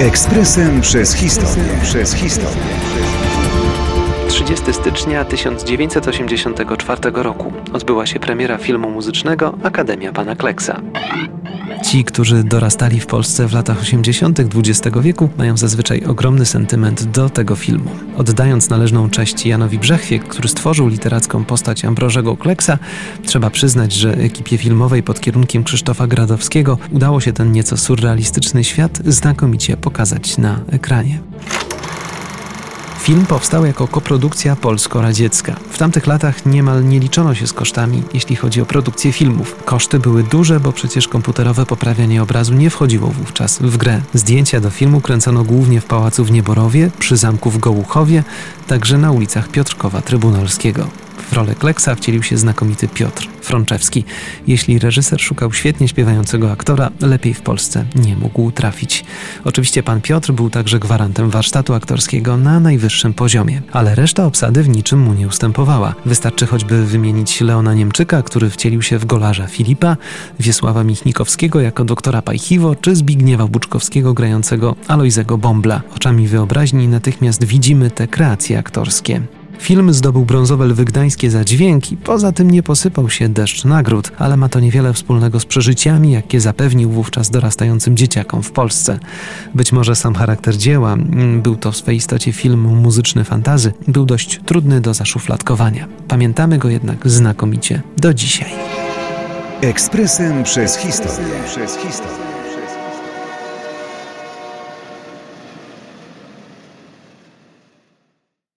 Ekspresem przez historię. Przez historię. 30 stycznia 1984 roku odbyła się premiera filmu muzycznego Akademia Pana Kleksa. Ci, którzy dorastali w Polsce w latach 80. XX wieku, mają zazwyczaj ogromny sentyment do tego filmu. Oddając należną cześć Janowi Brzechwie, który stworzył literacką postać Ambrożego Kleksa, trzeba przyznać, że ekipie filmowej pod kierunkiem Krzysztofa Gradowskiego udało się ten nieco surrealistyczny świat znakomicie pokazać na ekranie. Film powstał jako koprodukcja polsko-radziecka. W tamtych latach niemal nie liczono się z kosztami, jeśli chodzi o produkcję filmów. Koszty były duże, bo przecież komputerowe poprawianie obrazu nie wchodziło wówczas w grę. Zdjęcia do filmu kręcono głównie w pałacu w Nieborowie, przy zamku w Gołuchowie, także na ulicach Piotrkowa Trybunalskiego. W rolę Kleksa wcielił się znakomity Piotr Frączewski. Jeśli reżyser szukał świetnie śpiewającego aktora, lepiej w Polsce nie mógł trafić. Oczywiście pan Piotr był także gwarantem warsztatu aktorskiego na najwyższym poziomie, ale reszta obsady w niczym mu nie ustępowała. Wystarczy choćby wymienić Leona Niemczyka, który wcielił się w golarza Filipa, Wiesława Michnikowskiego jako doktora Pajchiwo, czy Zbigniewa Buczkowskiego grającego Alojzego Bombla. Oczami wyobraźni natychmiast widzimy te kreacje aktorskie. Film zdobył brązowe lwy gdańskie za dźwięk i poza tym nie posypał się deszcz nagród, ale ma to niewiele wspólnego z przeżyciami, jakie zapewnił wówczas dorastającym dzieciakom w Polsce. Być może sam charakter dzieła, mm, był to w swej istocie film muzyczny fantazy, był dość trudny do zaszufladkowania. Pamiętamy go jednak znakomicie do dzisiaj. Ekspresem przez historię. Przez historię.